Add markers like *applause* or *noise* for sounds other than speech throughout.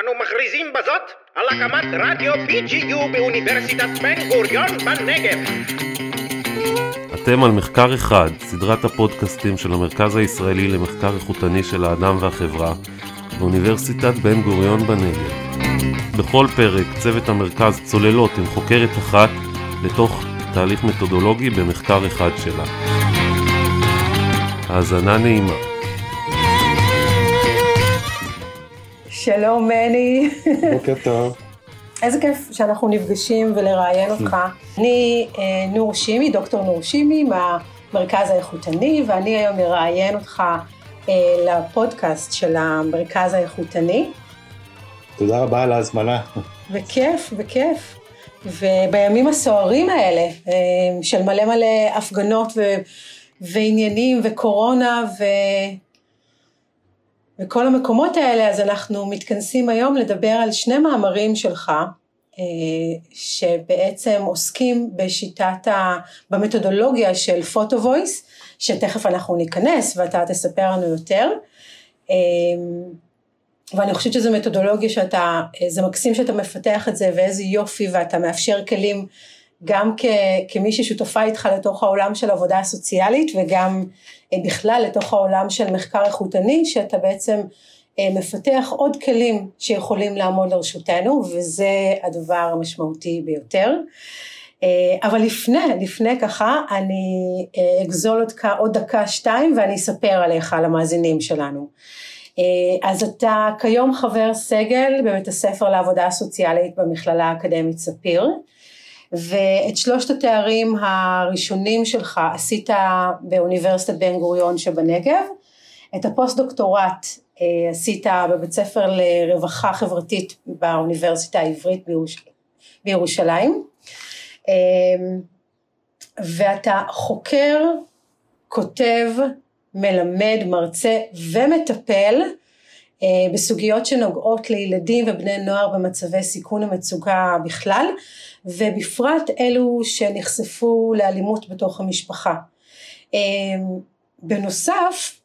אנו מכריזים בזאת על הקמת רדיו BGU באוניברסיטת בן גוריון בנגב. אתם על מחקר אחד, סדרת הפודקאסטים של המרכז הישראלי למחקר איכותני של האדם והחברה, באוניברסיטת בן גוריון בנגב. בכל פרק צוות המרכז צוללות עם חוקרת אחת לתוך תהליך מתודולוגי במחקר אחד שלה. האזנה נעימה. שלום מני. בוקר טוב. איזה כיף שאנחנו נפגשים ולראיין אותך. אני אה, נור שימי, דוקטור נור שימי מהמרכז האיכותני, ואני היום אראיין אותך אה, לפודקאסט של המרכז האיכותני. תודה רבה על ההזמנה. וכיף, וכיף. ובימים הסוערים האלה, אה, של מלא מלא הפגנות ו... ועניינים וקורונה ו... וכל המקומות האלה, אז אנחנו מתכנסים היום לדבר על שני מאמרים שלך, אה, שבעצם עוסקים בשיטת ה... במתודולוגיה של פוטו וויס, שתכף אנחנו ניכנס ואתה תספר לנו יותר. אה, ואני חושבת שזו מתודולוגיה שאתה, אה, זה מקסים שאתה מפתח את זה ואיזה יופי ואתה מאפשר כלים גם כ, כמי ששותפה איתך לתוך העולם של עבודה סוציאלית וגם אה, בכלל לתוך העולם של מחקר איכותני, שאתה בעצם אה, מפתח עוד כלים שיכולים לעמוד לרשותנו, וזה הדבר המשמעותי ביותר. אה, אבל לפני, לפני ככה, אני אגזול אותך עוד דקה שתיים ואני אספר עליך, על המאזינים שלנו. אז אתה כיום חבר סגל בבית הספר לעבודה סוציאלית במכללה האקדמית ספיר. ואת שלושת התארים הראשונים שלך עשית באוניברסיטת בן גוריון שבנגב, את הפוסט דוקטורט אה, עשית בבית ספר לרווחה חברתית באוניברסיטה העברית בירוש... בירושלים, אה, ואתה חוקר, כותב, מלמד, מרצה ומטפל בסוגיות שנוגעות לילדים ובני נוער במצבי סיכון ומצוקה בכלל, ובפרט אלו שנחשפו לאלימות בתוך המשפחה. אה, בנוסף,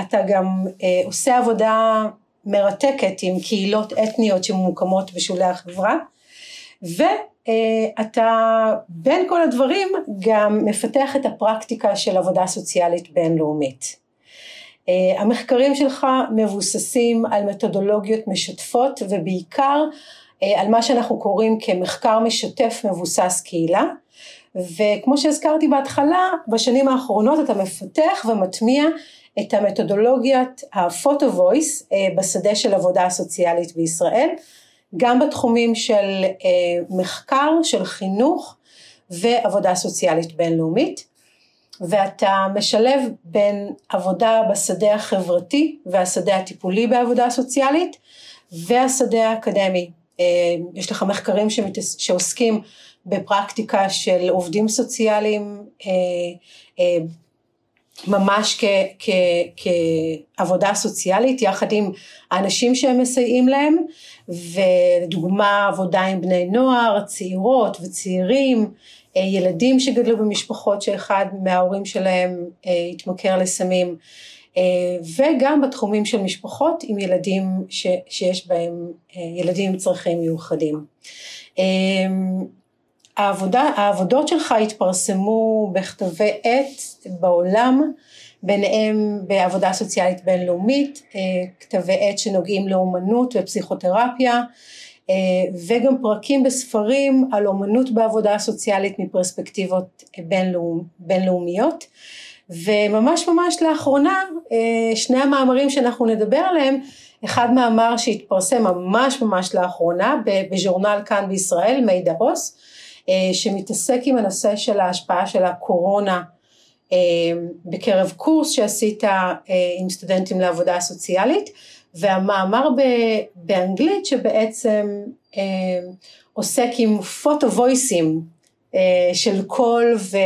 אתה גם אה, עושה עבודה מרתקת עם קהילות אתניות שממוקמות בשולי החברה, ואתה בין כל הדברים גם מפתח את הפרקטיקה של עבודה סוציאלית בינלאומית. אה, המחקרים שלך מבוססים על מתודולוגיות משתפות ובעיקר אה, על מה שאנחנו קוראים כמחקר משתף מבוסס קהילה. וכמו שהזכרתי בהתחלה בשנים האחרונות אתה מפתח ומטמיע את המתודולוגיית הפוטו וויס אה, בשדה של עבודה סוציאלית בישראל גם בתחומים של מחקר, של חינוך ועבודה סוציאלית בינלאומית ואתה משלב בין עבודה בשדה החברתי והשדה הטיפולי בעבודה סוציאלית והשדה האקדמי. אה, יש לך מחקרים שעוסקים בפרקטיקה של עובדים סוציאליים אה, אה, ממש כ, כ, כעבודה סוציאלית יחד עם האנשים שהם מסייעים להם ודוגמה עבודה עם בני נוער, צעירות וצעירים ילדים שגדלו במשפחות שאחד מההורים שלהם אה, התמכר לסמים אה, וגם בתחומים של משפחות עם ילדים ש, שיש בהם ילדים עם צרכים מיוחדים. העבודה, העבודות שלך התפרסמו בכתבי עת בעולם, ביניהם בעבודה סוציאלית בינלאומית, כתבי עת שנוגעים לאומנות ופסיכותרפיה, אה, וגם פרקים בספרים על אומנות בעבודה סוציאלית מפרספקטיבות בינלאומ, בינלאומיות. וממש ממש לאחרונה אה, שני המאמרים שאנחנו נדבר עליהם אחד מאמר שהתפרסם ממש ממש לאחרונה בז'ורנל כאן בישראל מידע עוס אה, שמתעסק עם הנושא של ההשפעה של הקורונה בקרב קורס שעשית עם סטודנטים לעבודה סוציאלית והמאמר באנגלית שבעצם אה, עוסק עם פוטו וויסים אה, של קול ו,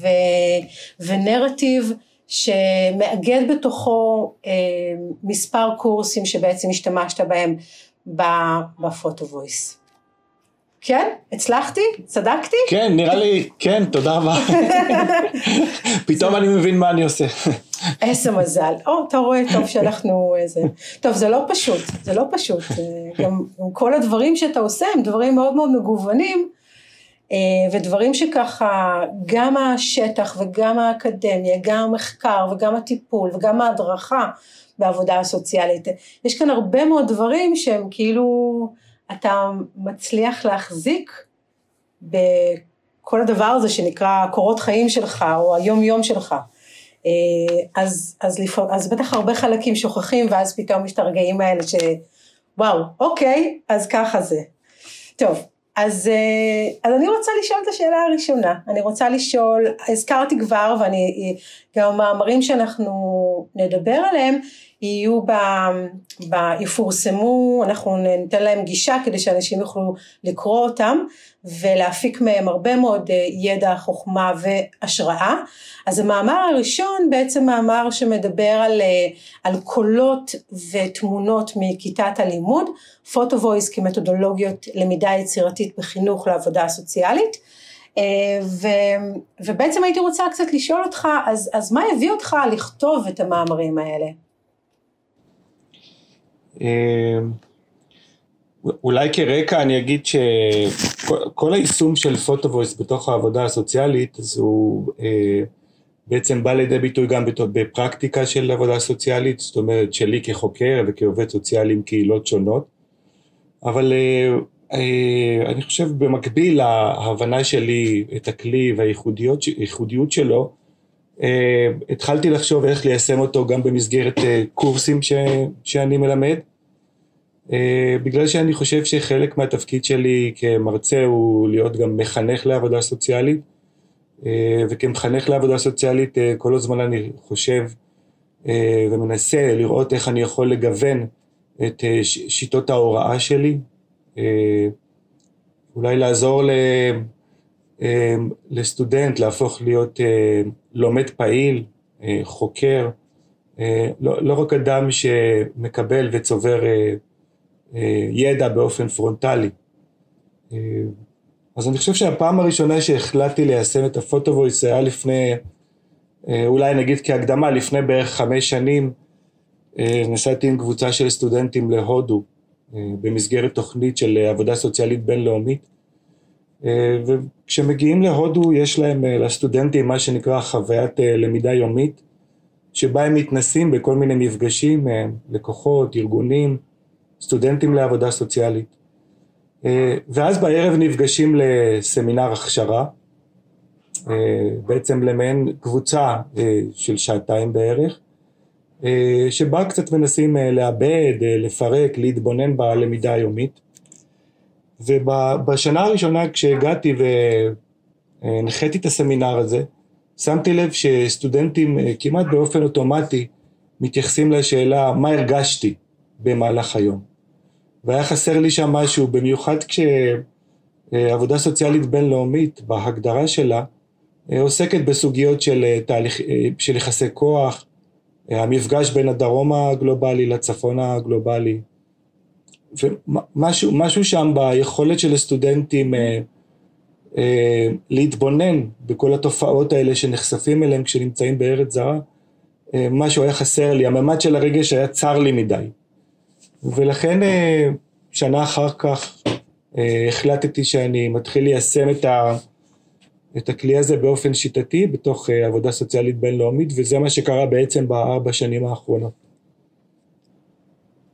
ו, ונרטיב שמאגד בתוכו אה, מספר קורסים שבעצם השתמשת בהם בפוטו וויס. כן? הצלחתי? צדקתי? כן, נראה לי, כן, תודה רבה. *laughs* פתאום אני מבין מה אני עושה. איזה מזל. או, אתה רואה טוב שאנחנו איזה... טוב, זה לא פשוט, זה לא פשוט. גם, גם כל הדברים שאתה עושה הם דברים מאוד מאוד מגוונים, אה, ודברים שככה, גם השטח וגם האקדמיה, גם המחקר וגם הטיפול וגם ההדרכה בעבודה הסוציאלית. יש כאן הרבה מאוד דברים שהם כאילו, אתה מצליח להחזיק בכל הדבר הזה שנקרא קורות חיים שלך או היום יום שלך. אה, אז, אז, לפ... אז בטח הרבה חלקים שוכחים ואז פתאום משתרגעים האלה שוואו, אוקיי, אז ככה זה. טוב, אז, אה, אז אני רוצה לשאול את השאלה הראשונה, אני רוצה לשאול, הזכרתי כבר ואני, גם המאמרים שאנחנו נדבר עליהם יהיו, ב, ב, יפורסמו, אנחנו ניתן להם גישה כדי שאנשים יוכלו לקרוא אותם ולהפיק מהם הרבה מאוד אה, ידע, חוכמה והשראה. אז המאמר הראשון בעצם מאמר שמדבר על, אה, על קולות ותמונות מכיתת הלימוד, photovoice כמתודולוגיות למידה יצירתית בחינוך לעבודה סוציאלית. אה, ו, ובעצם הייתי רוצה קצת לשאול אותך, אז, אז מה הביא אותך לכתוב את המאמרים האלה? אולי כרקע אני אגיד שכל היישום של photovoice בתוך העבודה הסוציאלית אז הוא אה, בעצם בא לידי ביטוי גם בפרקטיקה של עבודה סוציאלית, זאת אומרת שלי כחוקר וכעובד סוציאלי עם קהילות שונות, אבל אה, אה, אני חושב במקביל להבנה שלי את הכלי והייחודיות שלו, התחלתי לחשוב איך ליישם אותו גם במסגרת קורסים ש, שאני מלמד. אה, בגלל שאני חושב שחלק מהתפקיד שלי כמרצה הוא להיות גם מחנך לעבודה סוציאלית, אה, וכמחנך לעבודה סוציאלית אה, כל הזמן אני חושב ומנסה לראות איך אני יכול לגוון את שיטות ההוראה שלי, אולי לעזור לסטודנט להפוך להיות לומד פעיל, חוקר, לא, לא רק אדם שמקבל וצובר ידע באופן פרונטלי. אה, אז אני חושב שהפעם הראשונה שהחלטתי ליישם את הפוטו-וויס היה לפני, אה, אולי נגיד כהקדמה, לפני בערך חמש שנים, נסעתי עם קבוצה של סטודנטים להודו במסגרת תוכנית של עבודה סוציאלית בינלאומית. וכשמגיעים להודו יש להם, לסטודנטים, מה שנקרא חוויית למידה יומית, שבה הם מתנסים בכל מיני מפגשים, לקוחות, ארגונים, סטודנטים לעבודה סוציאלית. אה, ואז בערב נפגשים לסמינר הכשרה, אה, בעצם למעין קבוצה אה, של שעתיים בערך, שבה קצת מנסים לאבד, לפרק, להתבונן בלמידה היומית. ובשנה הראשונה כשהגעתי והנחיתי את הסמינר הזה, שמתי לב שסטודנטים כמעט באופן אוטומטי מתייחסים לשאלה מה הרגשתי במהלך היום. והיה חסר לי שם משהו, במיוחד כשעבודה סוציאלית בינלאומית, בהגדרה שלה, עוסקת בסוגיות של, אה, תהליך, אה, של יחסי כוח, המפגש בין הדרום הגלובלי לצפון הגלובלי, ומשהו שם ביכולת של הסטודנטים אה, אה, להתבונן בכל התופעות האלה שנחשפים אליהם כשנמצאים בארץ זרה, אה, משהו היה חסר לי, הממד של הרגש היה צר לי מדי. ולכן אה, שנה אחר כך אה, החלטתי שאני מתחיל ליישם את, ה, את הכלי הזה באופן שיטתי בתוך אה, עבודה סוציאלית בינלאומית וזה מה שקרה בעצם בארבע שנים האחרונות.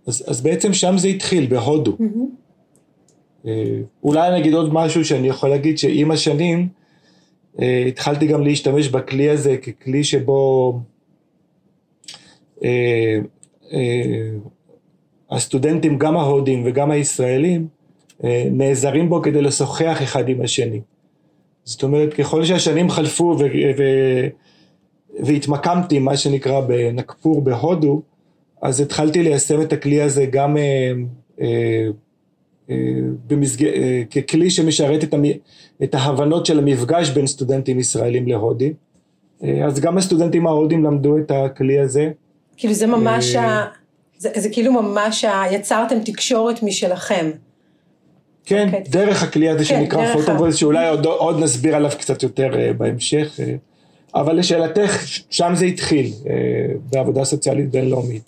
אז, אז בעצם שם זה התחיל, בהודו. Mm-hmm. אולי אני אגיד עוד משהו שאני יכול להגיד שעם השנים התחלתי גם להשתמש בכלי הזה ככלי שבו הסטודנטים, גם ההודים וגם הישראלים, אה, נעזרים בו כדי לשוחח אחד עם השני. זאת אומרת, ככל שהשנים חלפו ו- ו- והתמקמתי, מה שנקרא, בנקפור בהודו, אז התחלתי ליישם את הכלי הזה גם אה, אה, אה, במסג... אה, ככלי שמשרת את, המ... את ההבנות של המפגש בין סטודנטים ישראלים להודים. אה, אז גם הסטודנטים ההודים למדו את הכלי הזה. כאילו זה ממש אה, ה... זה, זה כאילו ממש יצרתם תקשורת משלכם. כן, okay. אוקיי. דרך הכלי הזה כן, שנקרא פוטובויז, שאולי עוד, עוד נסביר עליו קצת יותר uh, בהמשך. Uh, אבל לשאלתך, שם זה התחיל, בעבודה סוציאלית בינלאומית.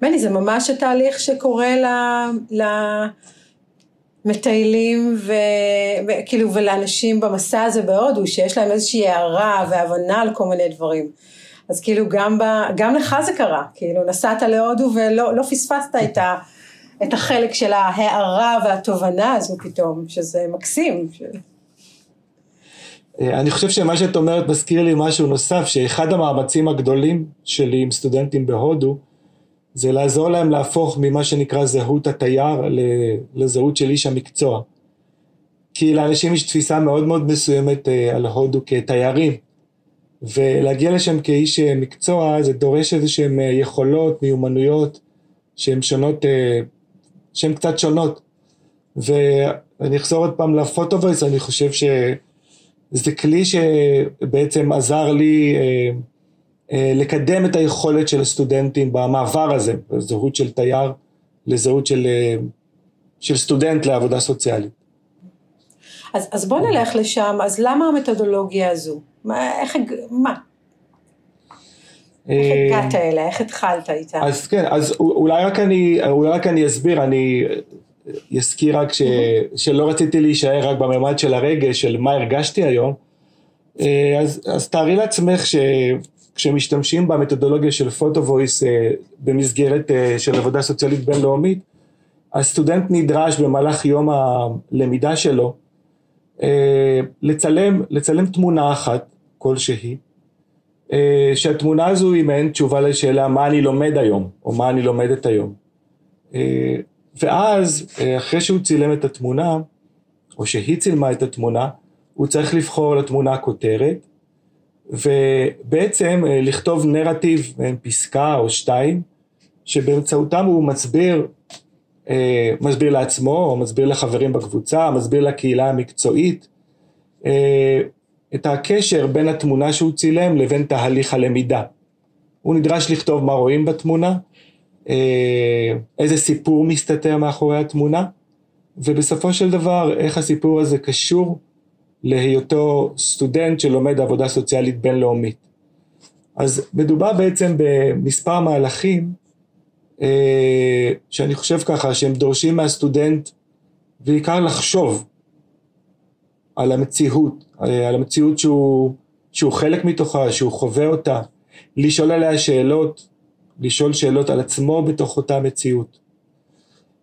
בני, זה ממש התהליך שקורה ל... ל... מטיילים וכאילו ולאנשים במסע הזה בהודו שיש להם איזושהי הערה והבנה על כל מיני דברים. אז כאילו גם, ב, גם לך זה קרה, כאילו נסעת להודו ולא לא פספסת את, ה, את החלק של ההערה והתובנה הזו פתאום, שזה מקסים. אני חושב שמה שאת אומרת מזכיר לי משהו נוסף, שאחד המאמצים הגדולים שלי עם סטודנטים בהודו, זה לעזור להם להפוך ממה שנקרא זהות התייר לזהות של איש המקצוע. כי לאנשים יש תפיסה מאוד מאוד מסוימת אה, על הודו כתיירים, ולהגיע לשם כאיש אה, מקצוע זה דורש איזה שהם אה, יכולות, מיומנויות, שהן שונות, שהן קצת שונות. ואני אחזור עוד פעם לפוטו-וויס, אני חושב שזה כלי שבעצם עזר לי אה, לקדם את היכולת של הסטודנטים במעבר הזה, זהות של תייר לזהות של, אה, של סטודנט לעבודה סוציאלית. אז, אז בוא נלך לשם, אז למה המתודולוגיה הזו? מה, איך, מה? איך אה, הגעת אליה? איך התחלת איתה? אז כן, אז אולי רק אני, אולי רק אני אסביר, אני אזכיר רק ש, שלא רציתי להישאר רק בממד של הרגש, של מה הרגשתי היום, אז, אז תארי לעצמך ש... כשמשתמשים במתודולוגיה של photovoice אה, במסגרת אה, של עבודה סוציאלית בינלאומית, הסטודנט נדרש במהלך יום הלמידה שלו אה, לצלם, לצלם תמונה אחת כלשהי, שהתמונה הזו היא מעין תשובה לשאלה מה אני לומד היום, או מה אני לומדת היום. ואז, אחרי שהוא צילם את התמונה, או שהיא צילמה את התמונה, הוא צריך לבחור לתמונה כותרת, ובעצם אה, לכתוב נרטיב, אה, פסקה או שתיים, שבאמצעותם הוא מסביר, אה, מסביר לעצמו, או מסביר לחברים בקבוצה, מסביר לקהילה המקצועית, את הקשר בין התמונה שהוא צילם לבין תהליך הלמידה. הוא נדרש לכתוב מה רואים בתמונה, איזה סיפור מסתתר מאחורי התמונה, ובסופו של דבר איך הסיפור הזה קשור להיותו סטודנט שלומד עבודה סוציאלית בינלאומית. אז מדובר בעצם במספר מהלכים אה, שאני חושב ככה שהם דורשים מהסטודנט בעיקר לחשוב על המציאות, אה, על המציאות שהוא, שהוא חלק מתוכה, שהוא חווה אותה, לשאול עליה שאלות, לשאול שאלות על עצמו בתוך אותה מציאות.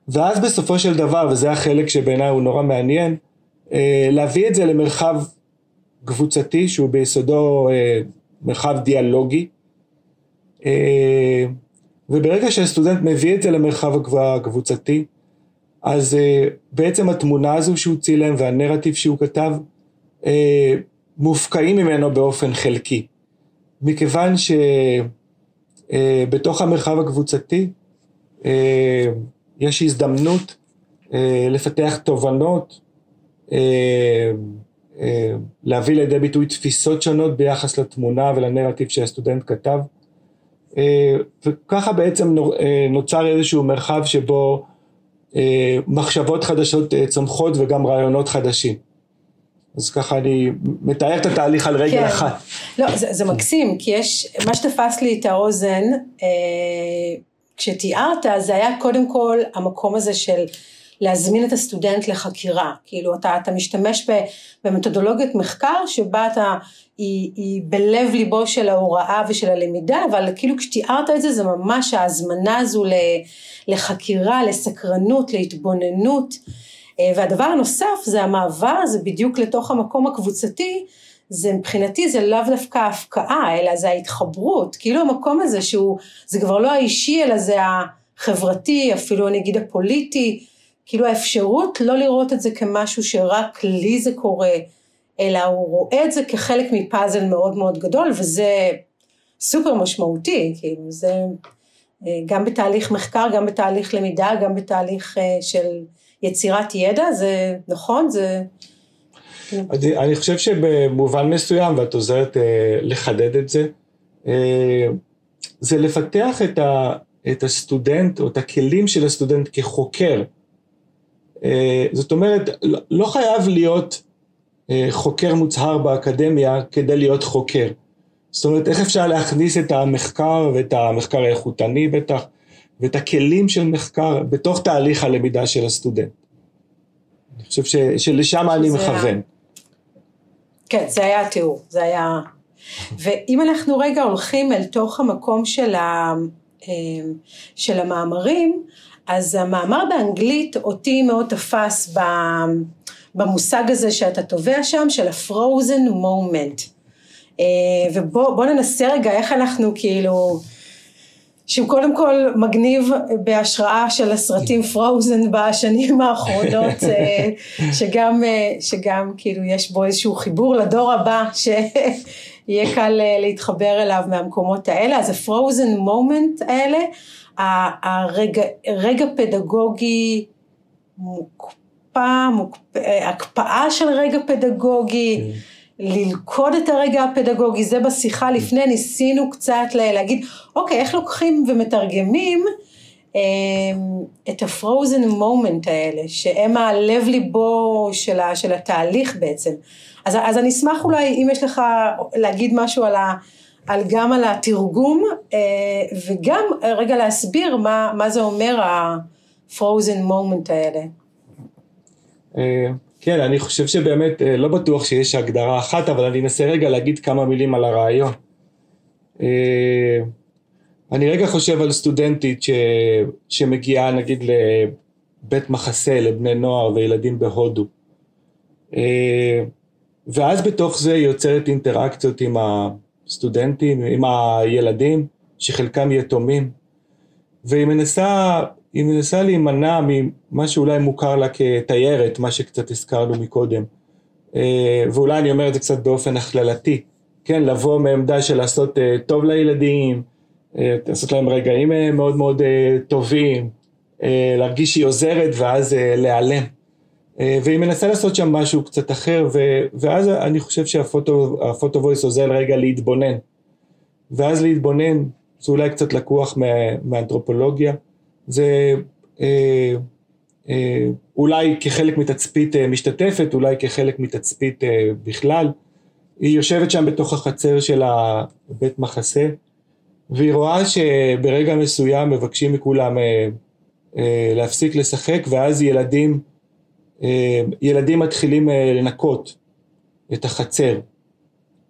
ואז בסופו של דבר, וזה החלק שבעיניי הוא נורא מעניין, אה, להביא את זה למרחב קבוצתי שהוא ביסודו אה, מרחב דיאלוגי אה, וברגע שהסטודנט מביא את זה למרחב הקבוצתי אז בעצם התמונה הזו שהוא צילם והנרטיב שהוא כתב מופקעים ממנו באופן חלקי מכיוון שבתוך המרחב הקבוצתי יש הזדמנות לפתח תובנות אה, אה, להביא לידי ביטוי תפיסות שונות ביחס לתמונה ולנרטיב שהסטודנט כתב אה, וככה בעצם נוצר איזשהו מרחב שבו מחשבות חדשות צומחות וגם רעיונות חדשים. אז ככה אני מתאר את התהליך על רגל כן. אחת. לא, זה, זה מקסים, כי יש, מה שתפס לי את האוזן, אה, כשתיארת, זה היה קודם כל המקום הזה של להזמין את הסטודנט לחקירה, כאילו אתה, אתה משתמש במתודולוגיית מחקר שבה אתה, היא, היא בלב ליבו של ההוראה ושל הלמידה, אבל כאילו כשתיארת את זה זה ממש ההזמנה הזו לחקירה, לסקרנות, להתבוננות, אה, והדבר הנוסף זה המעבר הזה בדיוק לתוך המקום הקבוצתי, זה מבחינתי זה לאו דווקא הפקעה, אלא זה ההתחברות, כאילו המקום הזה שהוא, זה כבר לא האישי אלא זה החברתי, אפילו אני אגיד הפוליטי, כאילו האפשרות לא לראות את זה כמשהו שרק לי זה קורה, אלא הוא רואה את זה כחלק מפאזל מאוד מאוד גדול, וזה סופר משמעותי, כאילו זה אה, גם בתהליך מחקר, גם בתהליך למידה, גם בתהליך אה, של יצירת ידע, זה נכון, זה... אני, אני חושב שבמובן מסוים, ואת עוזרת אה, לחדד את זה, אה, זה לפתח את, ה, את הסטודנט או את הכלים של הסטודנט כחוקר. אה, זאת אומרת, לא חייב להיות אה, חוקר מוצהר באקדמיה כדי להיות חוקר. זאת אומרת, איך אפשר להכניס את המחקר ואת המחקר האיכותני בטח, ואת הכלים של מחקר בתוך תהליך הלמידה של הסטודנט. אני חושב ש, שלשם אני מכוון. כן, זה היה התיאור, זה היה... ואם אנחנו רגע הולכים אל תוך המקום של, ה, אה, של המאמרים, אז המאמר באנגלית אותי מאוד תפס במושג הזה שאתה תובע שם, של ה-frozen moment. אה, ובוא ננסה רגע איך אנחנו כאילו... שהוא קודם כל מגניב בהשראה של הסרטים פרוזן בשנים האחרונות, אה, שגם, אה, שגם כאילו יש בו איזשהו חיבור לדור הבא, שיהיה קל אה, להתחבר אליו מהמקומות האלה, אז הפרוזן מומנט האלה, הרגע רגע פדגוגי מוקפא, מוקפא, הקפאה של רגע פדגוגי, כן. ללכוד את הרגע הפדגוגי, זה בשיחה לפני ניסינו קצת להגיד, אוקיי, איך לוקחים ומתרגמים אה, את הפרוזן מומנט האלה, שהם הלב ליבו של, של התהליך בעצם. אז, אז אני אשמח אולי, אם יש לך להגיד משהו על, ה, על גם על התרגום, אה, וגם רגע להסביר מה, מה זה אומר הפרוזן מומנט האלה. כן, אני חושב שבאמת, אה, לא בטוח שיש הגדרה אחת, אבל אני אנסה רגע להגיד כמה מילים על הרעיון. אה, אני רגע חושב על סטודנטית ש... שמגיעה נגיד לבית מחסה לבני נוער וילדים בהודו. אה, ואז בתוך זה היא יוצרת אינטראקציות עם הסטודנטים, עם הילדים, שחלקם יתומים, והיא מנסה היא מנסה להימנע ממה שאולי מוכר לה כתיירת, מה שקצת הזכרנו מקודם. אה, ואולי אני אומר את זה קצת באופן הכללתי, כן, לבוא מעמדה של לעשות אה, טוב לילדים, אה, לעשות להם רגעים מאוד מאוד טובים, להרגיש שהיא עוזרת ואז להיעלם. והיא מנסה לעשות שם משהו קצת אחר, ואז אני חושב שהפוטו וויס עוזר רגע להתבונן. ואז להתבונן, זה אולי קצת לקוח מאנתרופולוגיה. זה אה, אה, אולי כחלק מתצפית אה, משתתפת, אולי כחלק מתצפית אה, בכלל. היא יושבת שם בתוך החצר של הבית מחסה, והיא רואה שברגע מסוים מבקשים מכולם אה, אה, להפסיק לשחק, ואז ילדים, אה, ילדים מתחילים אה, לנקות את החצר.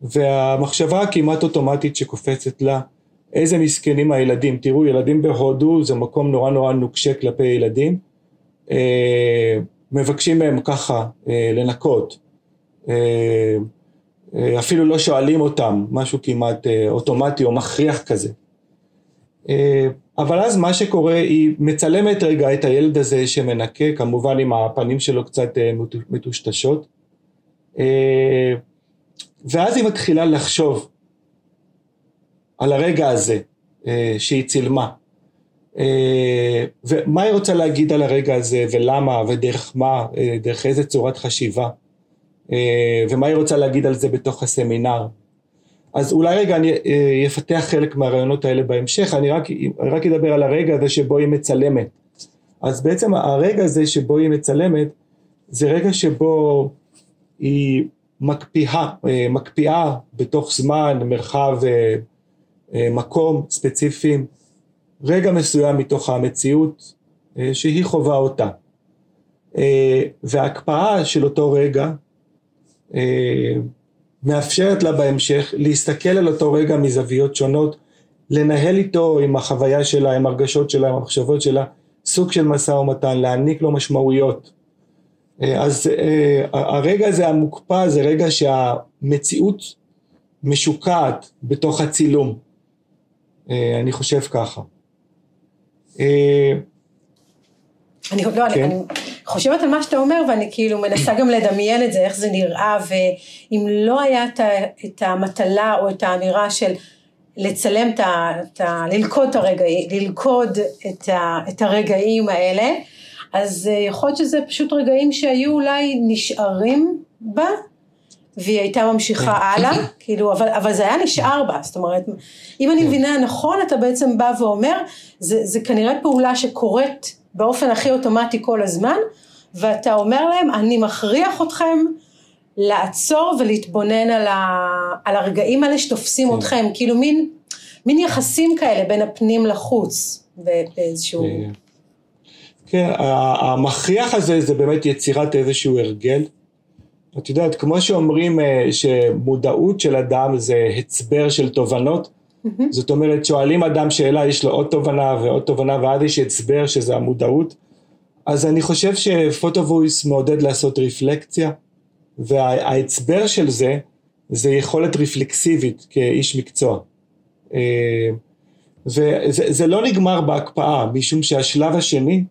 והמחשבה הכמעט אוטומטית שקופצת לה, איזה מסכנים הילדים, תראו ילדים בהודו זה מקום נורא נורא נוקשה כלפי ילדים, אה, מבקשים מהם ככה אה, לנקות, אה, אפילו לא שואלים אותם, משהו כמעט אוטומטי או מכריח כזה. אבל אז מה שקורה, היא מצלמת רגע את הילד הזה שמנקה, כמובן עם הפנים שלו קצת מטושטשות, ואז היא מתחילה לחשוב על הרגע הזה אה, שהיא צילמה. אה, ומה היא רוצה להגיד על הרגע הזה ולמה ודרך מה, אה, דרך איזה צורת חשיבה ומה היא רוצה להגיד על זה בתוך הסמינר. אז אולי רגע אני אפתח חלק מהרעיונות האלה בהמשך, אני רק, רק אדבר על הרגע הזה שבו היא מצלמת. אז בעצם הרגע הזה שבו היא מצלמת זה רגע שבו היא מקפיאה, מקפיאה בתוך זמן, מרחב מקום ספציפי, רגע מסוים מתוך המציאות אה, שהיא חווה אותה. אה, וההקפאה של אותו רגע מאפשרת לה בהמשך להסתכל על אותו רגע מזוויות שונות, לנהל איתו עם החוויה שלה, עם הרגשות שלה, עם המחשבות שלה, סוג של משא ומתן, להעניק לו משמעויות. אז הרגע הזה המוקפא זה רגע שהמציאות משוקעת בתוך הצילום. אה, אני חושב ככה. אה, אני, לא, כן. אני, אני חושבת על מה שאתה אומר ואני כאילו מנסה גם לדמיין את זה, איך זה נראה ואם לא היה את, את המטלה או את האמירה של לצלם את ה... את ה ללכוד את הרגעים, ללכוד את, ה, את הרגעים האלה, אז אה, יכול להיות שזה פשוט רגעים שהיו אולי נשארים בה והיא הייתה ממשיכה כן. הלאה, כאילו, אבל, אבל זה היה נשאר בה, זאת אומרת, אם אני כן. מבינה נכון, אתה בעצם בא ואומר, זה, זה כנראה פעולה שקורית באופן הכי אוטומטי כל הזמן, ואתה אומר להם, אני מכריח אתכם לעצור ולהתבונן על, ה, על הרגעים האלה שתופסים כן. אתכם, כאילו מין, מין יחסים כאלה בין הפנים לחוץ באיזשהו... כן, המכריח הזה זה באמת יצירת איזשהו הרגל. את יודעת, כמו שאומרים אה, שמודעות של אדם זה הצבר של תובנות, mm-hmm. זאת אומרת שואלים אדם שאלה, יש לו עוד תובנה ועוד תובנה ואז יש הצבר שזה המודעות, אז אני חושב שפוטו-וויס מעודד לעשות רפלקציה, וההצבר של זה, זה יכולת רפלקסיבית כאיש מקצוע. אה, וזה לא נגמר בהקפאה, משום שהשלב השני,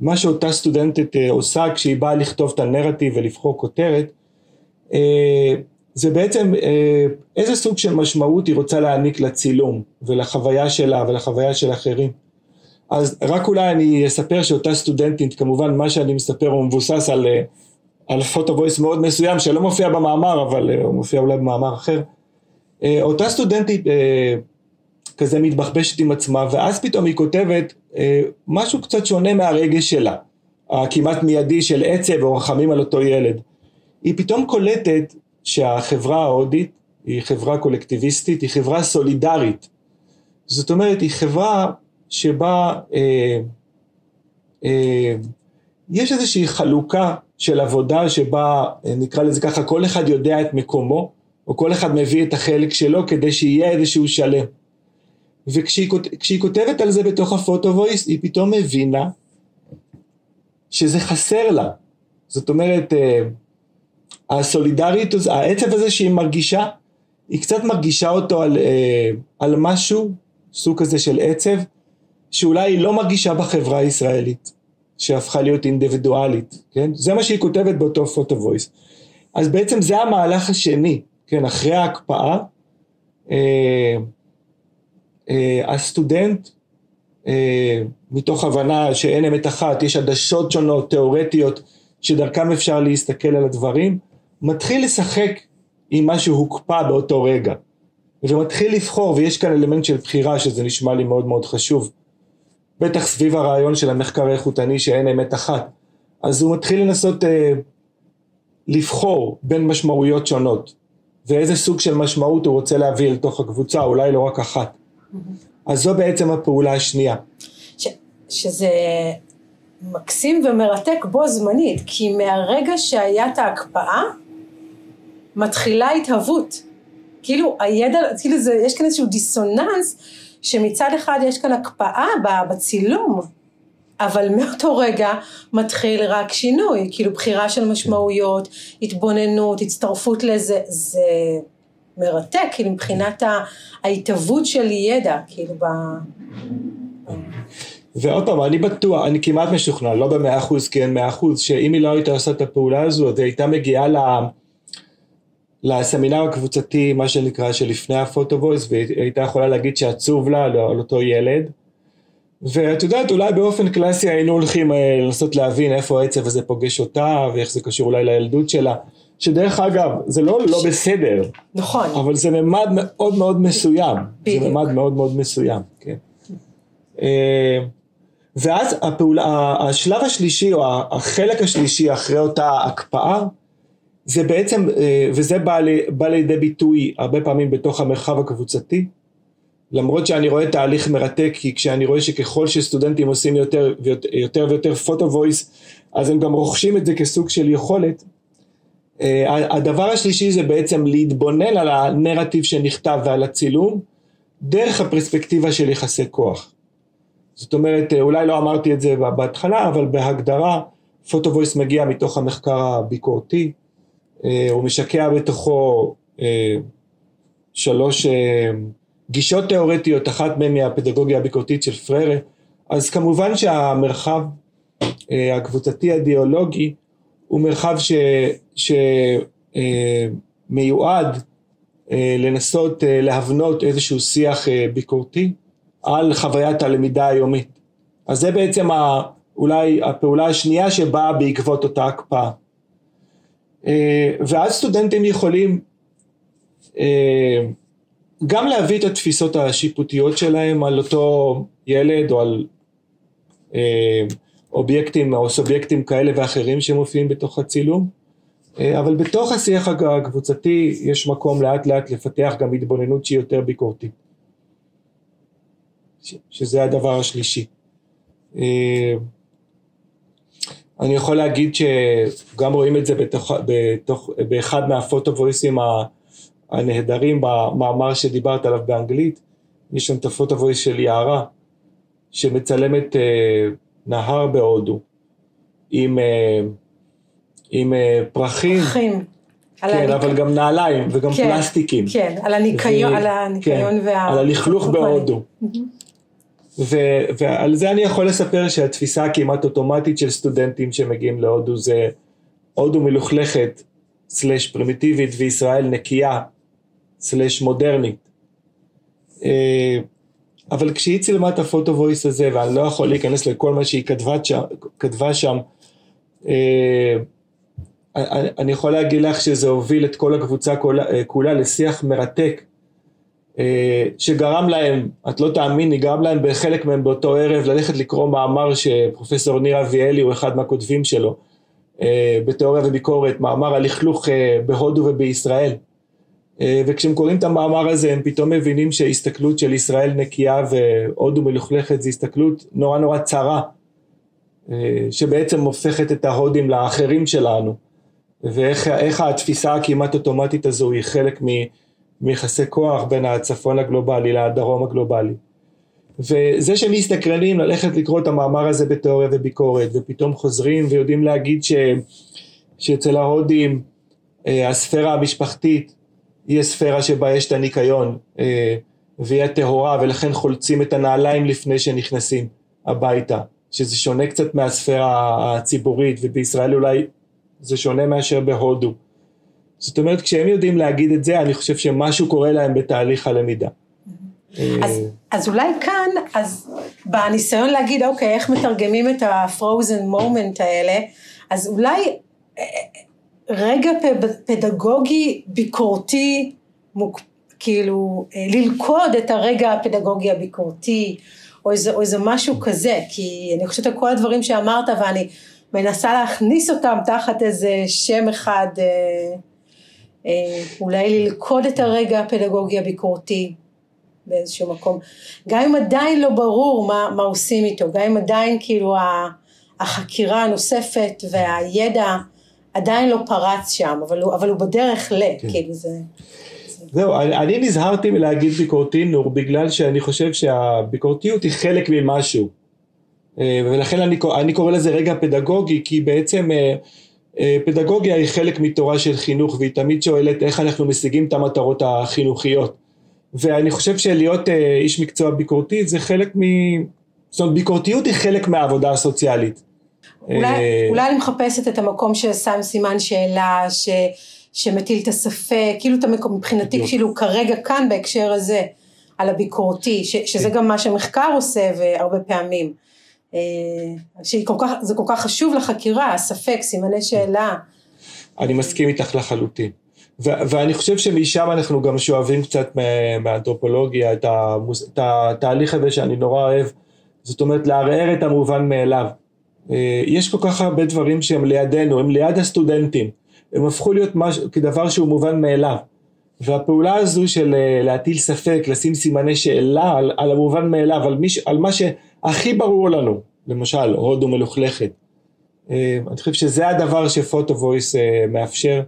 מה שאותה סטודנטית אה, עושה כשהיא באה לכתוב את הנרטיב ולבחור כותרת, זה בעצם איזה סוג של משמעות היא רוצה להעניק לצילום ולחוויה שלה ולחוויה של אחרים. אז רק אולי אני אספר שאותה סטודנטית, כמובן מה שאני מספר הוא מבוסס על, על פוטו וויס מאוד מסוים שלא מופיע במאמר אבל הוא מופיע אולי במאמר אחר. אותה סטודנטית כזה מתבחבשת עם עצמה, ואז פתאום היא כותבת אה, משהו קצת שונה מהרגש שלה, הכמעט מיידי של עצב או רחמים על אותו ילד. היא פתאום קולטת שהחברה ההודית היא חברה קולקטיביסטית, היא חברה סולידרית. זאת אומרת, היא חברה שבה אה, אה, יש איזושהי חלוקה של עבודה שבה, אה, נקרא לזה ככה, כל אחד יודע את מקומו, או כל אחד מביא את החלק שלו כדי שיהיה איזשהו שלם. וכשהיא כותבת על זה בתוך הפוטו וויס היא פתאום מבינה שזה חסר לה. זאת אומרת, אה, הסולידריות, העצב הזה שהיא מרגישה, היא קצת מרגישה אותו על, אה, על משהו, סוג כזה של עצב, שאולי היא לא מרגישה בחברה הישראלית, שהפכה להיות אינדיבידואלית, כן? זה מה שהיא כותבת באותו פוטו וויס. אז בעצם זה המהלך השני, כן? אחרי ההקפאה, אה, אה, הסטודנט אה, מתוך הבנה שאין אמת אחת, יש עדשות שונות, תיאורטיות, שדרכם אפשר להסתכל על הדברים, מתחיל לשחק עם מה שהוקפא באותו רגע, ומתחיל לבחור, ויש כאן אלמנט של בחירה שזה נשמע לי מאוד מאוד חשוב, בטח סביב הרעיון של המחקר האיכותני שאין אמת אחת, אז הוא מתחיל לנסות אה, לבחור בין משמעויות שונות, ואיזה סוג של משמעות הוא רוצה להביא לתוך הקבוצה, אולי לא רק אחת. אז זו בעצם הפעולה השנייה. ש, שזה מקסים ומרתק בו זמנית, כי מהרגע שהיה את ההקפאה, מתחילה התהוות. כאילו הידע, כאילו זה, יש כאן איזשהו דיסוננס, שמצד אחד יש כאן הקפאה בצילום, אבל מאותו רגע מתחיל רק שינוי, כאילו בחירה של משמעויות, התבוננות, הצטרפות לזה, זה מרתק, כאילו מבחינת ההתהוות של ידע, כאילו ב... ועוד פעם, אני בטוח, אני כמעט משוכנע, לא במאה אחוז כי אין מאה אחוז, שאם היא לא הייתה עושה את הפעולה הזו, אז היא הייתה מגיעה ל... לסמינר הקבוצתי, מה שנקרא, שלפני הפוטו וויס, והיא הייתה יכולה להגיד שעצוב לה על אותו ילד. ואת יודעת, אולי באופן קלאסי היינו הולכים אה, לנסות להבין איפה העצב הזה פוגש אותה, ואיך זה קשור אולי לילדות שלה. שדרך אגב, זה לא לא בסדר. נכון. אבל זה ממד מאוד מאוד מסוים. בדיוק. זה ממד מאוד מאוד מסוים, כן. אה, ואז הפעולה, השלב השלישי או החלק השלישי אחרי אותה הקפאה זה בעצם, אה, וזה בא, בא לידי ביטוי הרבה פעמים בתוך המרחב הקבוצתי. למרות שאני רואה תהליך מרתק כי כשאני רואה שככל שסטודנטים עושים יותר ויותר ויותר פוטו וויס אז הם גם רוכשים את זה כסוג של יכולת. אה, הדבר השלישי זה בעצם להתבונן על הנרטיב שנכתב ועל הצילום דרך הפרספקטיבה של יחסי כוח. זאת אומרת, אה, אולי לא אמרתי את זה בהתחלה, אבל בהגדרה פוטו וויס מגיע מתוך המחקר הביקורתי, הוא משקע בתוכו שלוש גישות תיאורטיות, אחת מהן היא הפדגוגיה הביקורתית של פררה, אז כמובן שהמרחב הקבוצתי האידיאולוגי הוא מרחב שמיועד אה, לנסות אה, להבנות איזשהו שיח אה, ביקורתי על חוויית הלמידה היומית. אז זה בעצם ה, אולי הפעולה השנייה שבאה בעקבות אותה הקפאה. ואז סטודנטים יכולים גם להביא את התפיסות השיפוטיות שלהם על אותו ילד או על אובייקטים או סובייקטים כאלה ואחרים שמופיעים בתוך הצילום אה, אבל בתוך השיח הקבוצתי יש מקום לאט לאט לפתח גם התבוננות שהיא יותר ביקורתית. שזה הדבר השלישי. אני יכול להגיד שגם רואים את זה בתוך, בתוך, באחד מהפוטו וויסים הנהדרים במאמר שדיברת עליו באנגלית, יש שם את הפוטו וויס של יערה שמצלמת אה, נהר בהודו עם, אה, עם אה, פרחים, פרחים. כן, אבל גם נעליים וגם כן, פלסטיקים. כן, על הניקיון, ו... על הניקיון כן, וה... על הלכלוך בהודו. ו- ועל זה אני יכול לספר שהתפיסה הכמעט אוטומטית של סטודנטים שמגיעים להודו זה הודו מלוכלכת, סלש פרימיטיבית, וישראל נקייה, סלש מודרנית. אה, אבל כשהיא צילמה את הפוטו וויס הזה, ואני לא יכול להיכנס לכל מה שהיא כתבה שם, אה, אני יכול להגיד לך שזה הוביל את כל הקבוצה כולה, אה, כולה לשיח מרתק שגרם להם, את לא תאמיני, גרם להם בחלק מהם באותו ערב ללכת לקרוא מאמר שפרופסור ניר אביאלי הוא אחד מהכותבים שלו אה, בתיאוריה וביקורת, מאמר על לכלוך בהודו ובישראל. וכשהם קוראים את המאמר הזה הם פתאום מבינים שההסתכלות של ישראל נקייה והודו מלוכלכת זה הסתכלות נורא נורא צרה שבעצם הופכת את ההודים לאחרים שלנו. ואיך התפיסה הכמעט אוטומטית הזו היא חלק מיחסי כוח בין הצפון הגלובלי לדרום הגלובלי. וזה שהם מסתקרנים ללכת לקרוא את המאמר הזה בתיאוריה וביקורת ופתאום חוזרים ויודעים להגיד ש, שאצל ההודים אה, הספירה המשפחתית היא הספירה שבה יש את הניקיון אה, והיא הטהורה ולכן חולצים את הנעליים לפני שנכנסים הביתה שזה שונה קצת מהספירה הציבורית ובישראל אולי זה שונה מאשר בהודו. זאת אומרת כשהם יודעים להגיד את זה אני חושב שמשהו קורה להם בתהליך הלמידה. אז, אז אולי כאן, אז בניסיון להגיד אוקיי איך מתרגמים את ה-frozen moment האלה, אז אולי אה, רגע פדגוגי ביקורתי, מוק, כאילו אה, ללכוד את הרגע הפדגוגי הביקורתי, או איזה, או איזה משהו כזה, כי אני חושבת על כל הדברים שאמרת ואני מנסה להכניס אותם תחת איזה שם אחד, אה, אה, אולי ללכוד את הרגע הפדגוגי הביקורתי באיזשהו מקום, גם אם עדיין לא ברור מה, מה עושים איתו, גם אם עדיין כאילו החקירה הנוספת והידע עדיין לא פרץ שם, אבל הוא, אבל הוא בדרך ל, כן. כאילו זה... זהו, אני, אני נזהרתי מלהגיד ביקורתי נור בגלל שאני חושב שהביקורתיות היא חלק ממשהו. אה, ולכן אני, אני קורא לזה רגע פדגוגי, כי בעצם אה, אה, פדגוגיה היא חלק מתורה של חינוך, והיא תמיד שואלת איך אנחנו משיגים את המטרות החינוכיות. ואני חושב שלהיות איש מקצוע ביקורתי זה חלק מ... זאת אומרת, ביקורתיות היא חלק מהעבודה הסוציאלית. אולי, אולי אני מחפשת את המקום ששם סימן שאלה, ש, שמטיל את הספק, כאילו את המקום, מבחינתי כאילו כרגע כאן בהקשר הזה, על הביקורתי, ש, שזה כן. גם מה שמחקר עושה והרבה פעמים. אה, שזה כל כך חשוב לחקירה, הספק, סימני שאלה. אני מסכים איתך לחלוטין. ו- ואני חושב שמשם אנחנו גם שואבים קצת מהאנתרופולוגיה, את, המוס- את התהליך הזה שאני נורא אוהב, זאת אומרת לערער את המובן מאליו. אה, יש כל כך הרבה דברים שהם לידינו, הם ליד הסטודנטים, הם הפכו להיות מש- כדבר שהוא מובן מאליו. והפעולה הזו של אה, להטיל ספק, לשים סימני שאלה על, על המובן מאליו, על, מיש, על מה שהכי ברור לנו, למשל הודו מלוכלכת. אה, אני חושב שזה הדבר שפוטו וויס אה, מאפשר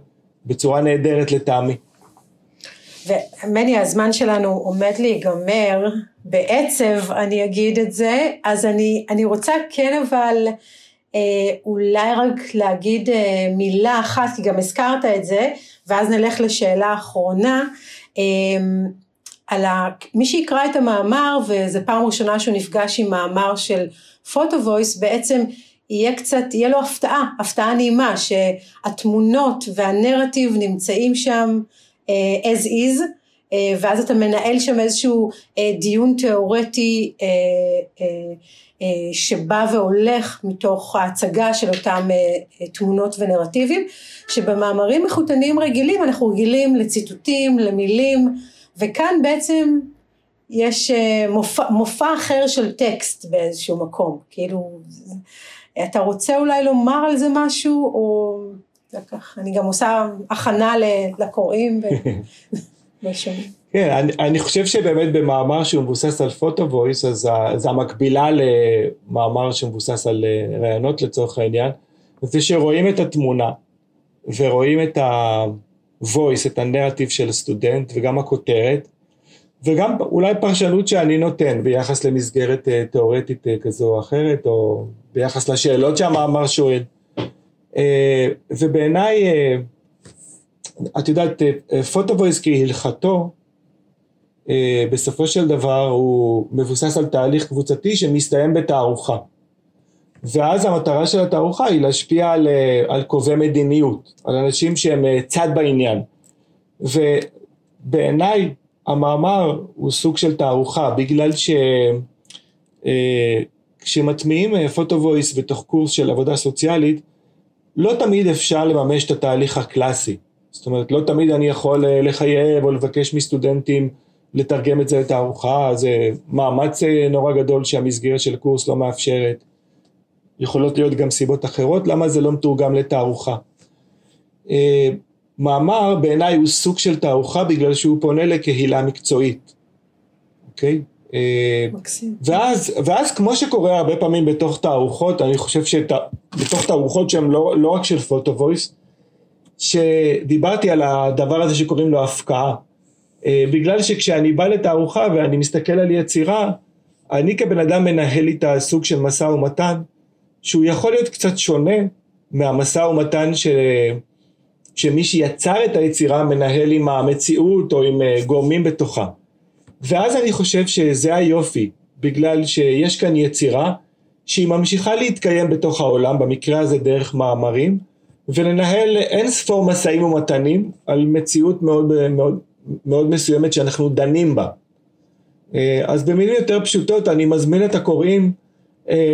בצורה נהדרת לטעמי. ומני הזמן שלנו עומד להיגמר, בעצב אני אגיד את זה, אז אני, אני רוצה כן אבל אה, אולי רק להגיד אה, מילה אחת, כי גם הזכרת את זה, ואז נלך לשאלה אחרונה. אה, על ה... מי שיקרא את המאמר, וזו פעם ראשונה שהוא נפגש עם מאמר של פוטו וויס, בעצם יהיה קצת, יהיה לו הפתעה, הפתעה נעימה, שהתמונות והנרטיב נמצאים שם uh, as is, uh, ואז אתה מנהל שם איזשהו uh, דיון תיאורטי uh, uh, uh, שבא והולך מתוך ההצגה של אותם uh, תמונות ונרטיבים, שבמאמרים איכותניים רגילים אנחנו רגילים לציטוטים, למילים, וכאן בעצם יש אה, מופע, מופע אחר של טקסט באיזשהו מקום, כאילו, אתה רוצה אולי לומר על זה משהו, או אני גם עושה הכנה לקוראים ושומעים. *laughs* כן, אני, אני חושב שבאמת במאמר שהוא מבוסס על פוטו וויס, אז זה המקבילה למאמר שמבוסס על אה, רעיונות לצורך העניין, זה שרואים את התמונה ורואים את ה-voice, את הנרטיב של הסטודנט וגם הכותרת, וגם אולי פרשנות שאני נותן ביחס למסגרת אה, תיאורטית אה, כזו או אחרת, או ביחס לשאלות שהמאמר שואל. ובעיניי, את יודעת, photovoice כהלכתו, אה, בסופו של דבר הוא מבוסס על תהליך קבוצתי שמסתיים בתערוכה. ואז המטרה של התערוכה היא להשפיע על, אה, על קובעי מדיניות, על אנשים שהם אה, צד בעניין. ובעיניי המאמר הוא סוג של תערוכה, בגלל שכשמטמיעים פוטו וויס בתוך קורס של עבודה סוציאלית, לא תמיד אפשר לממש את התהליך הקלאסי. זאת אומרת, לא תמיד אני יכול לחייב או לבקש מסטודנטים לתרגם את זה לתערוכה, זה מאמץ אה, נורא גדול שהמסגרת של הקורס לא מאפשרת. יכולות להיות גם סיבות אחרות, למה זה לא מתורגם לתערוכה. אה, מאמר בעיניי הוא סוג של תערוכה בגלל שהוא פונה לקהילה מקצועית, אוקיי? אה, מקסים. ואז, ואז כמו שקורה הרבה פעמים בתוך תערוכות, אני חושב שבתוך תערוכות שהן לא, לא רק של פוטו וויס, שדיברתי על הדבר הזה שקוראים לו הפקעה. אה, בגלל שכשאני בא לתערוכה ואני מסתכל על יצירה, אני כבן אדם מנהל איתה סוג של משא ומתן, שהוא יכול להיות קצת שונה מהמשא ומתן ש... שמי שיצר את היצירה מנהל עם המציאות או עם אה, גורמים בתוכה. ואז אני חושב שזה היופי, בגלל שיש כאן יצירה שהיא ממשיכה להתקיים בתוך העולם, במקרה הזה דרך מאמרים, ולנהל אין ספור משאים ומתנים על מציאות מאוד, מאוד, מאוד מסוימת שאנחנו דנים בה. אה, אז במילים יותר פשוטות אני מזמין את הקוראים אה,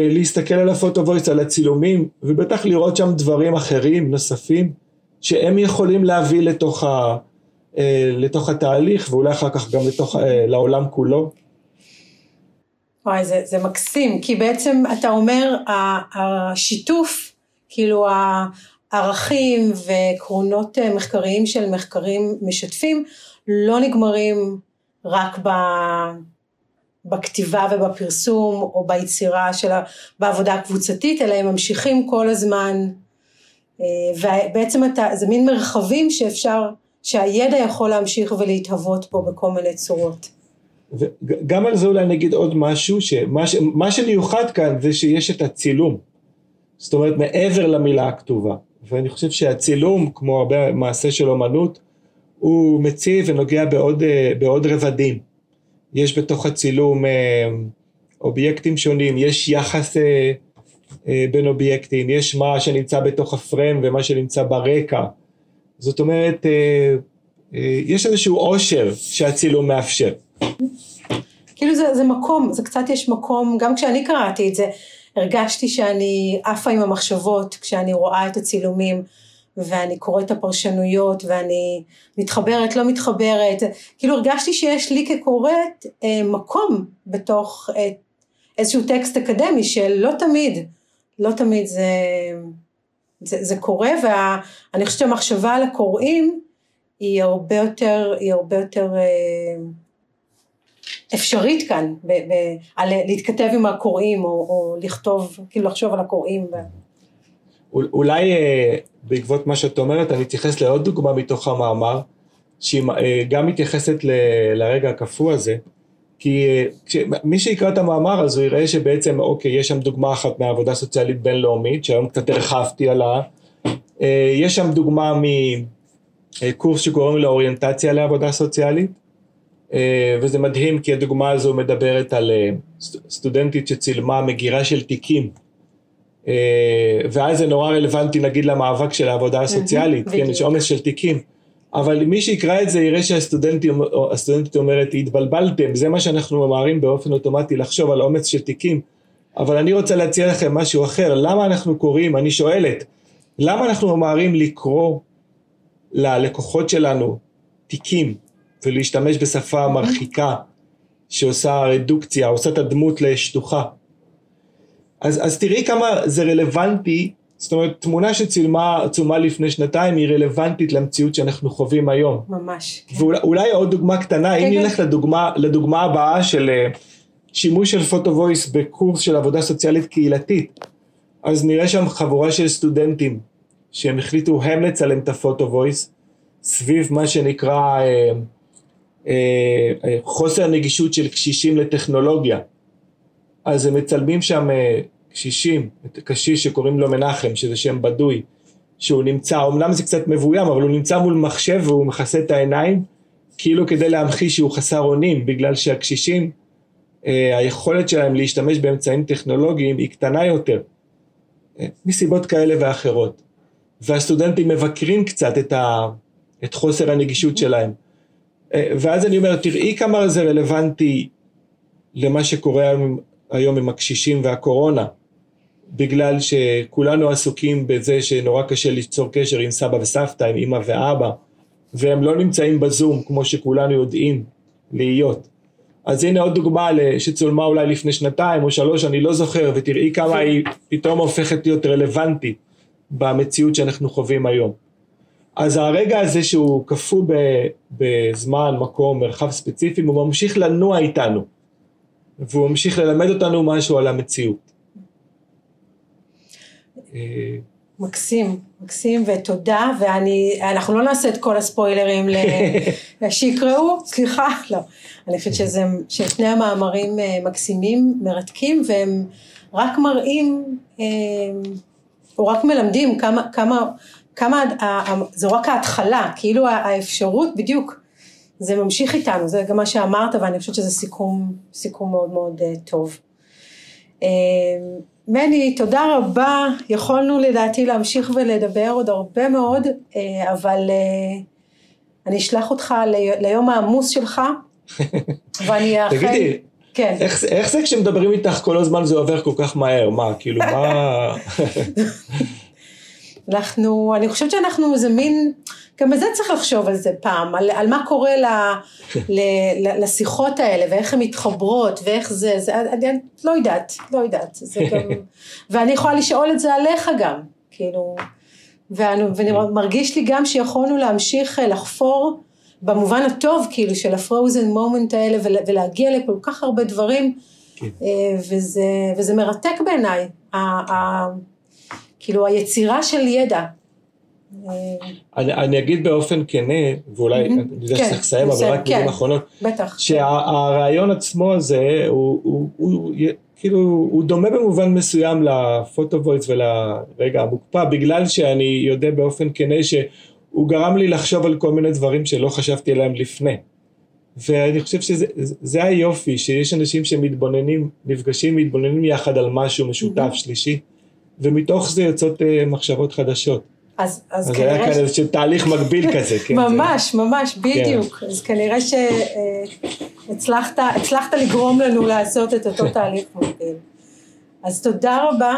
להסתכל על הפוטו וויס, על הצילומים, ובטח לראות שם דברים אחרים, נוספים, שהם יכולים להביא לתוך, ה, אה, לתוך התהליך, ואולי אחר כך גם לתוך, לעולם כולו. וואי, זה, זה מקסים, כי בעצם אתה אומר, השיתוף, כאילו הערכים ועקרונות מחקריים של מחקרים משתפים, לא נגמרים רק ב... בכתיבה ובפרסום או ביצירה של. בעבודה הקבוצתית, אלא הם ממשיכים כל הזמן, אה, ובעצם אתה, זה מין מרחבים שאפשר, שהידע יכול להמשיך ולהתהוות פה בכל מיני צורות. וגם על זה אולי נגיד עוד משהו, שמה ש... מה שמיוחד כאן זה שיש את הצילום, זאת אומרת מעבר למילה הכתובה, ואני חושב שהצילום, כמו הרבה מעשה של אומנות, הוא מציב ונוגע בעוד, אה, בעוד רבדים. יש בתוך הצילום אה, אובייקטים שונים, יש יחס אה, בין אובייקטים, יש מה שנמצא בתוך הפרם ומה שנמצא ברקע. זאת אומרת, יש איזשהו עושר שהצילום מאפשר. כאילו זה, זה מקום, זה קצת יש מקום, גם כשאני קראתי את זה, הרגשתי שאני עפה עם המחשבות כשאני רואה את הצילומים. ואני קוראת את הפרשנויות ואני מתחברת, לא מתחברת, כאילו הרגשתי שיש לי כקוראת אה, מקום בתוך אה, איזשהו טקסט אקדמי שלא תמיד, לא תמיד זה, זה, זה קורה ואני חושבת שהמחשבה על הקוראים היא הרבה יותר, היא הרבה יותר אה, אפשרית כאן, ב, ב, על להתכתב עם הקוראים או, או לכתוב, כאילו לחשוב על הקוראים. ו... אולי אה, בעקבות מה שאת אומרת, אני אתייחס לעוד דוגמה מתוך המאמר, שהיא אה, גם מתייחסת ל, לרגע הקפוא הזה, כי אה, מי שיקרא את המאמר אז הוא יראה שבעצם, אוקיי, יש שם דוגמה אחת מעבודה סוציאלית בינלאומית, שהיום קצת הרחבתי עליה, יש שם דוגמה מקורס שקוראים לו אוריינטציה לעבודה סוציאלית, וזה מדהים כי הדוגמה הזו מדברת על סטודנטית שצילמה מגירה של תיקים ואז זה נורא רלוונטי נגיד למאבק של העבודה הסוציאלית, כן, יש עומס של תיקים. אבל מי שיקרא את זה יראה שהסטודנטית אומרת, התבלבלתם, זה מה שאנחנו ממהרים באופן אוטומטי לחשוב על עומס של תיקים. אבל אני רוצה להציע לכם משהו אחר, למה אנחנו קוראים, אני שואלת, למה אנחנו ממהרים לקרוא ללקוחות שלנו תיקים ולהשתמש בשפה מרחיקה שעושה רדוקציה, עושה את הדמות לשטוחה? אז, אז תראי כמה זה רלוונטי זאת אומרת, תמונה שצולמה לפני שנתיים היא רלוונטית למציאות שאנחנו חווים היום. ממש. כן. ואולי עוד דוגמה קטנה, כן, אם כן. נלך לדוגמה, לדוגמה הבאה של אה, שימוש של פוטו וויס בקורס של עבודה סוציאלית קהילתית, אז נראה שם חבורה של סטודנטים שהם החליטו הם לצלם את הפוטו וויס סביב מה שנקרא אה, אה, אה, חוסר נגישות של קשישים לטכנולוגיה. אז הם מצלמים שם אה, קשישים, קשיש שקוראים לו מנחם, שזה שם בדוי, שהוא נמצא, אמנם זה קצת מבוים, אבל הוא נמצא מול מחשב והוא מכסה את העיניים, כאילו כדי להמחיש שהוא חסר אונים, בגלל שהקשישים, אה, היכולת שלהם להשתמש באמצעים טכנולוגיים היא קטנה יותר, אה, מסיבות כאלה ואחרות. והסטודנטים מבקרים קצת את, ה, את חוסר הנגישות שלהם. אה, ואז אני אומר, תראי כמה זה רלוונטי למה שקורה היום עם הקשישים והקורונה. בגלל שכולנו עסוקים בזה שנורא קשה ליצור קשר עם סבא וסבתא, עם אמא ואבא, והם לא נמצאים בזום כמו שכולנו יודעים להיות. אז הנה עוד דוגמה שצולמה אולי לפני שנתיים או שלוש, אני לא זוכר, ותראי כמה היא פתאום הופכת להיות רלוונטית במציאות שאנחנו חווים היום. אז הרגע הזה שהוא קפוא בזמן, מקום, מרחב ספציפי, הוא ממשיך לנוע איתנו, והוא ממשיך ללמד אותנו משהו על המציאות. מקסים, מקסים ותודה, ואנחנו לא נעשה את כל הספוילרים *laughs* שיקראו, סליחה, לא. אני חושבת שזה, ששני המאמרים אה, מקסימים, מרתקים, והם רק מראים, אה, או רק מלמדים כמה, כמה, כמה, זו רק ההתחלה, כאילו האפשרות, בדיוק, זה ממשיך איתנו, זה גם מה שאמרת, ואני חושבת שזה סיכום, סיכום מאוד מאוד אה, טוב. מני, תודה רבה, יכולנו לדעתי להמשיך ולדבר עוד הרבה מאוד, אה, אבל אה, אני אשלח אותך ליום העמוס שלך, *laughs* ואני אאחל... תגידי, כן. איך, איך זה כשמדברים איתך כל הזמן זה עובר כל כך מהר? מה, כאילו, מה... *laughs* אנחנו, אני חושבת שאנחנו איזה מין... גם בזה צריך לחשוב על זה פעם, על, על מה קורה ל, ל, ל, לשיחות האלה ואיך הן מתחברות ואיך זה, זה אני, אני לא יודעת, לא יודעת, זה גם, *laughs* ואני יכולה לשאול את זה עליך גם, כאילו, ומרגיש לי גם שיכולנו להמשיך אה, לחפור במובן הטוב כאילו של הפרוזן מומנט האלה ולהגיע לכל כך הרבה דברים כן. אה, וזה, וזה מרתק בעיניי, כאילו היצירה של ידע. אני, אני אגיד באופן כנה, ואולי, אני יודע כן, שצריך לסיים, אבל רק מילים כן, אחרונות. שהרעיון עצמו הזה, הוא, הוא, הוא, כאילו, הוא דומה במובן מסוים לפוטו וויס ולרגע המוקפא, בגלל שאני יודע באופן כנה שהוא גרם לי לחשוב על כל מיני דברים שלא חשבתי עליהם לפני. ואני חושב שזה היופי, שיש אנשים שמתבוננים, נפגשים, מתבוננים יחד על משהו משותף, שלישי, ומתוך זה יוצאות uh, מחשבות חדשות. אז, אז, אז כנראה... אז היה כאן איזשהו תהליך מקביל *laughs* כזה, כן. ממש, זה... ממש, בדיוק. כן. אז כנראה שהצלחת הצלחת לגרום לנו לעשות את אותו תהליך מקביל. אז תודה רבה.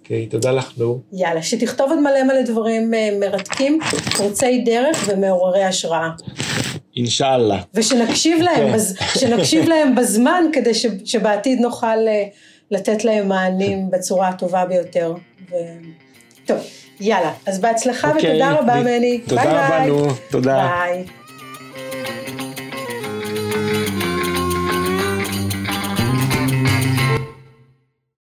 אוקיי, okay, תודה לך, נו. יאללה, שתכתוב עוד מלא מלא דברים אה, מרתקים, פורצי דרך ומעוררי השראה. אינשאללה. ושנקשיב להם, כן. בז, שנקשיב להם בזמן, כדי ש, שבעתיד נוכל אה, לתת להם מענים בצורה הטובה ביותר. ו... טוב. יאללה, אז בהצלחה okay, אוקיי, ותודה רבה מני. תודה רבה, נו, תודה. ביי.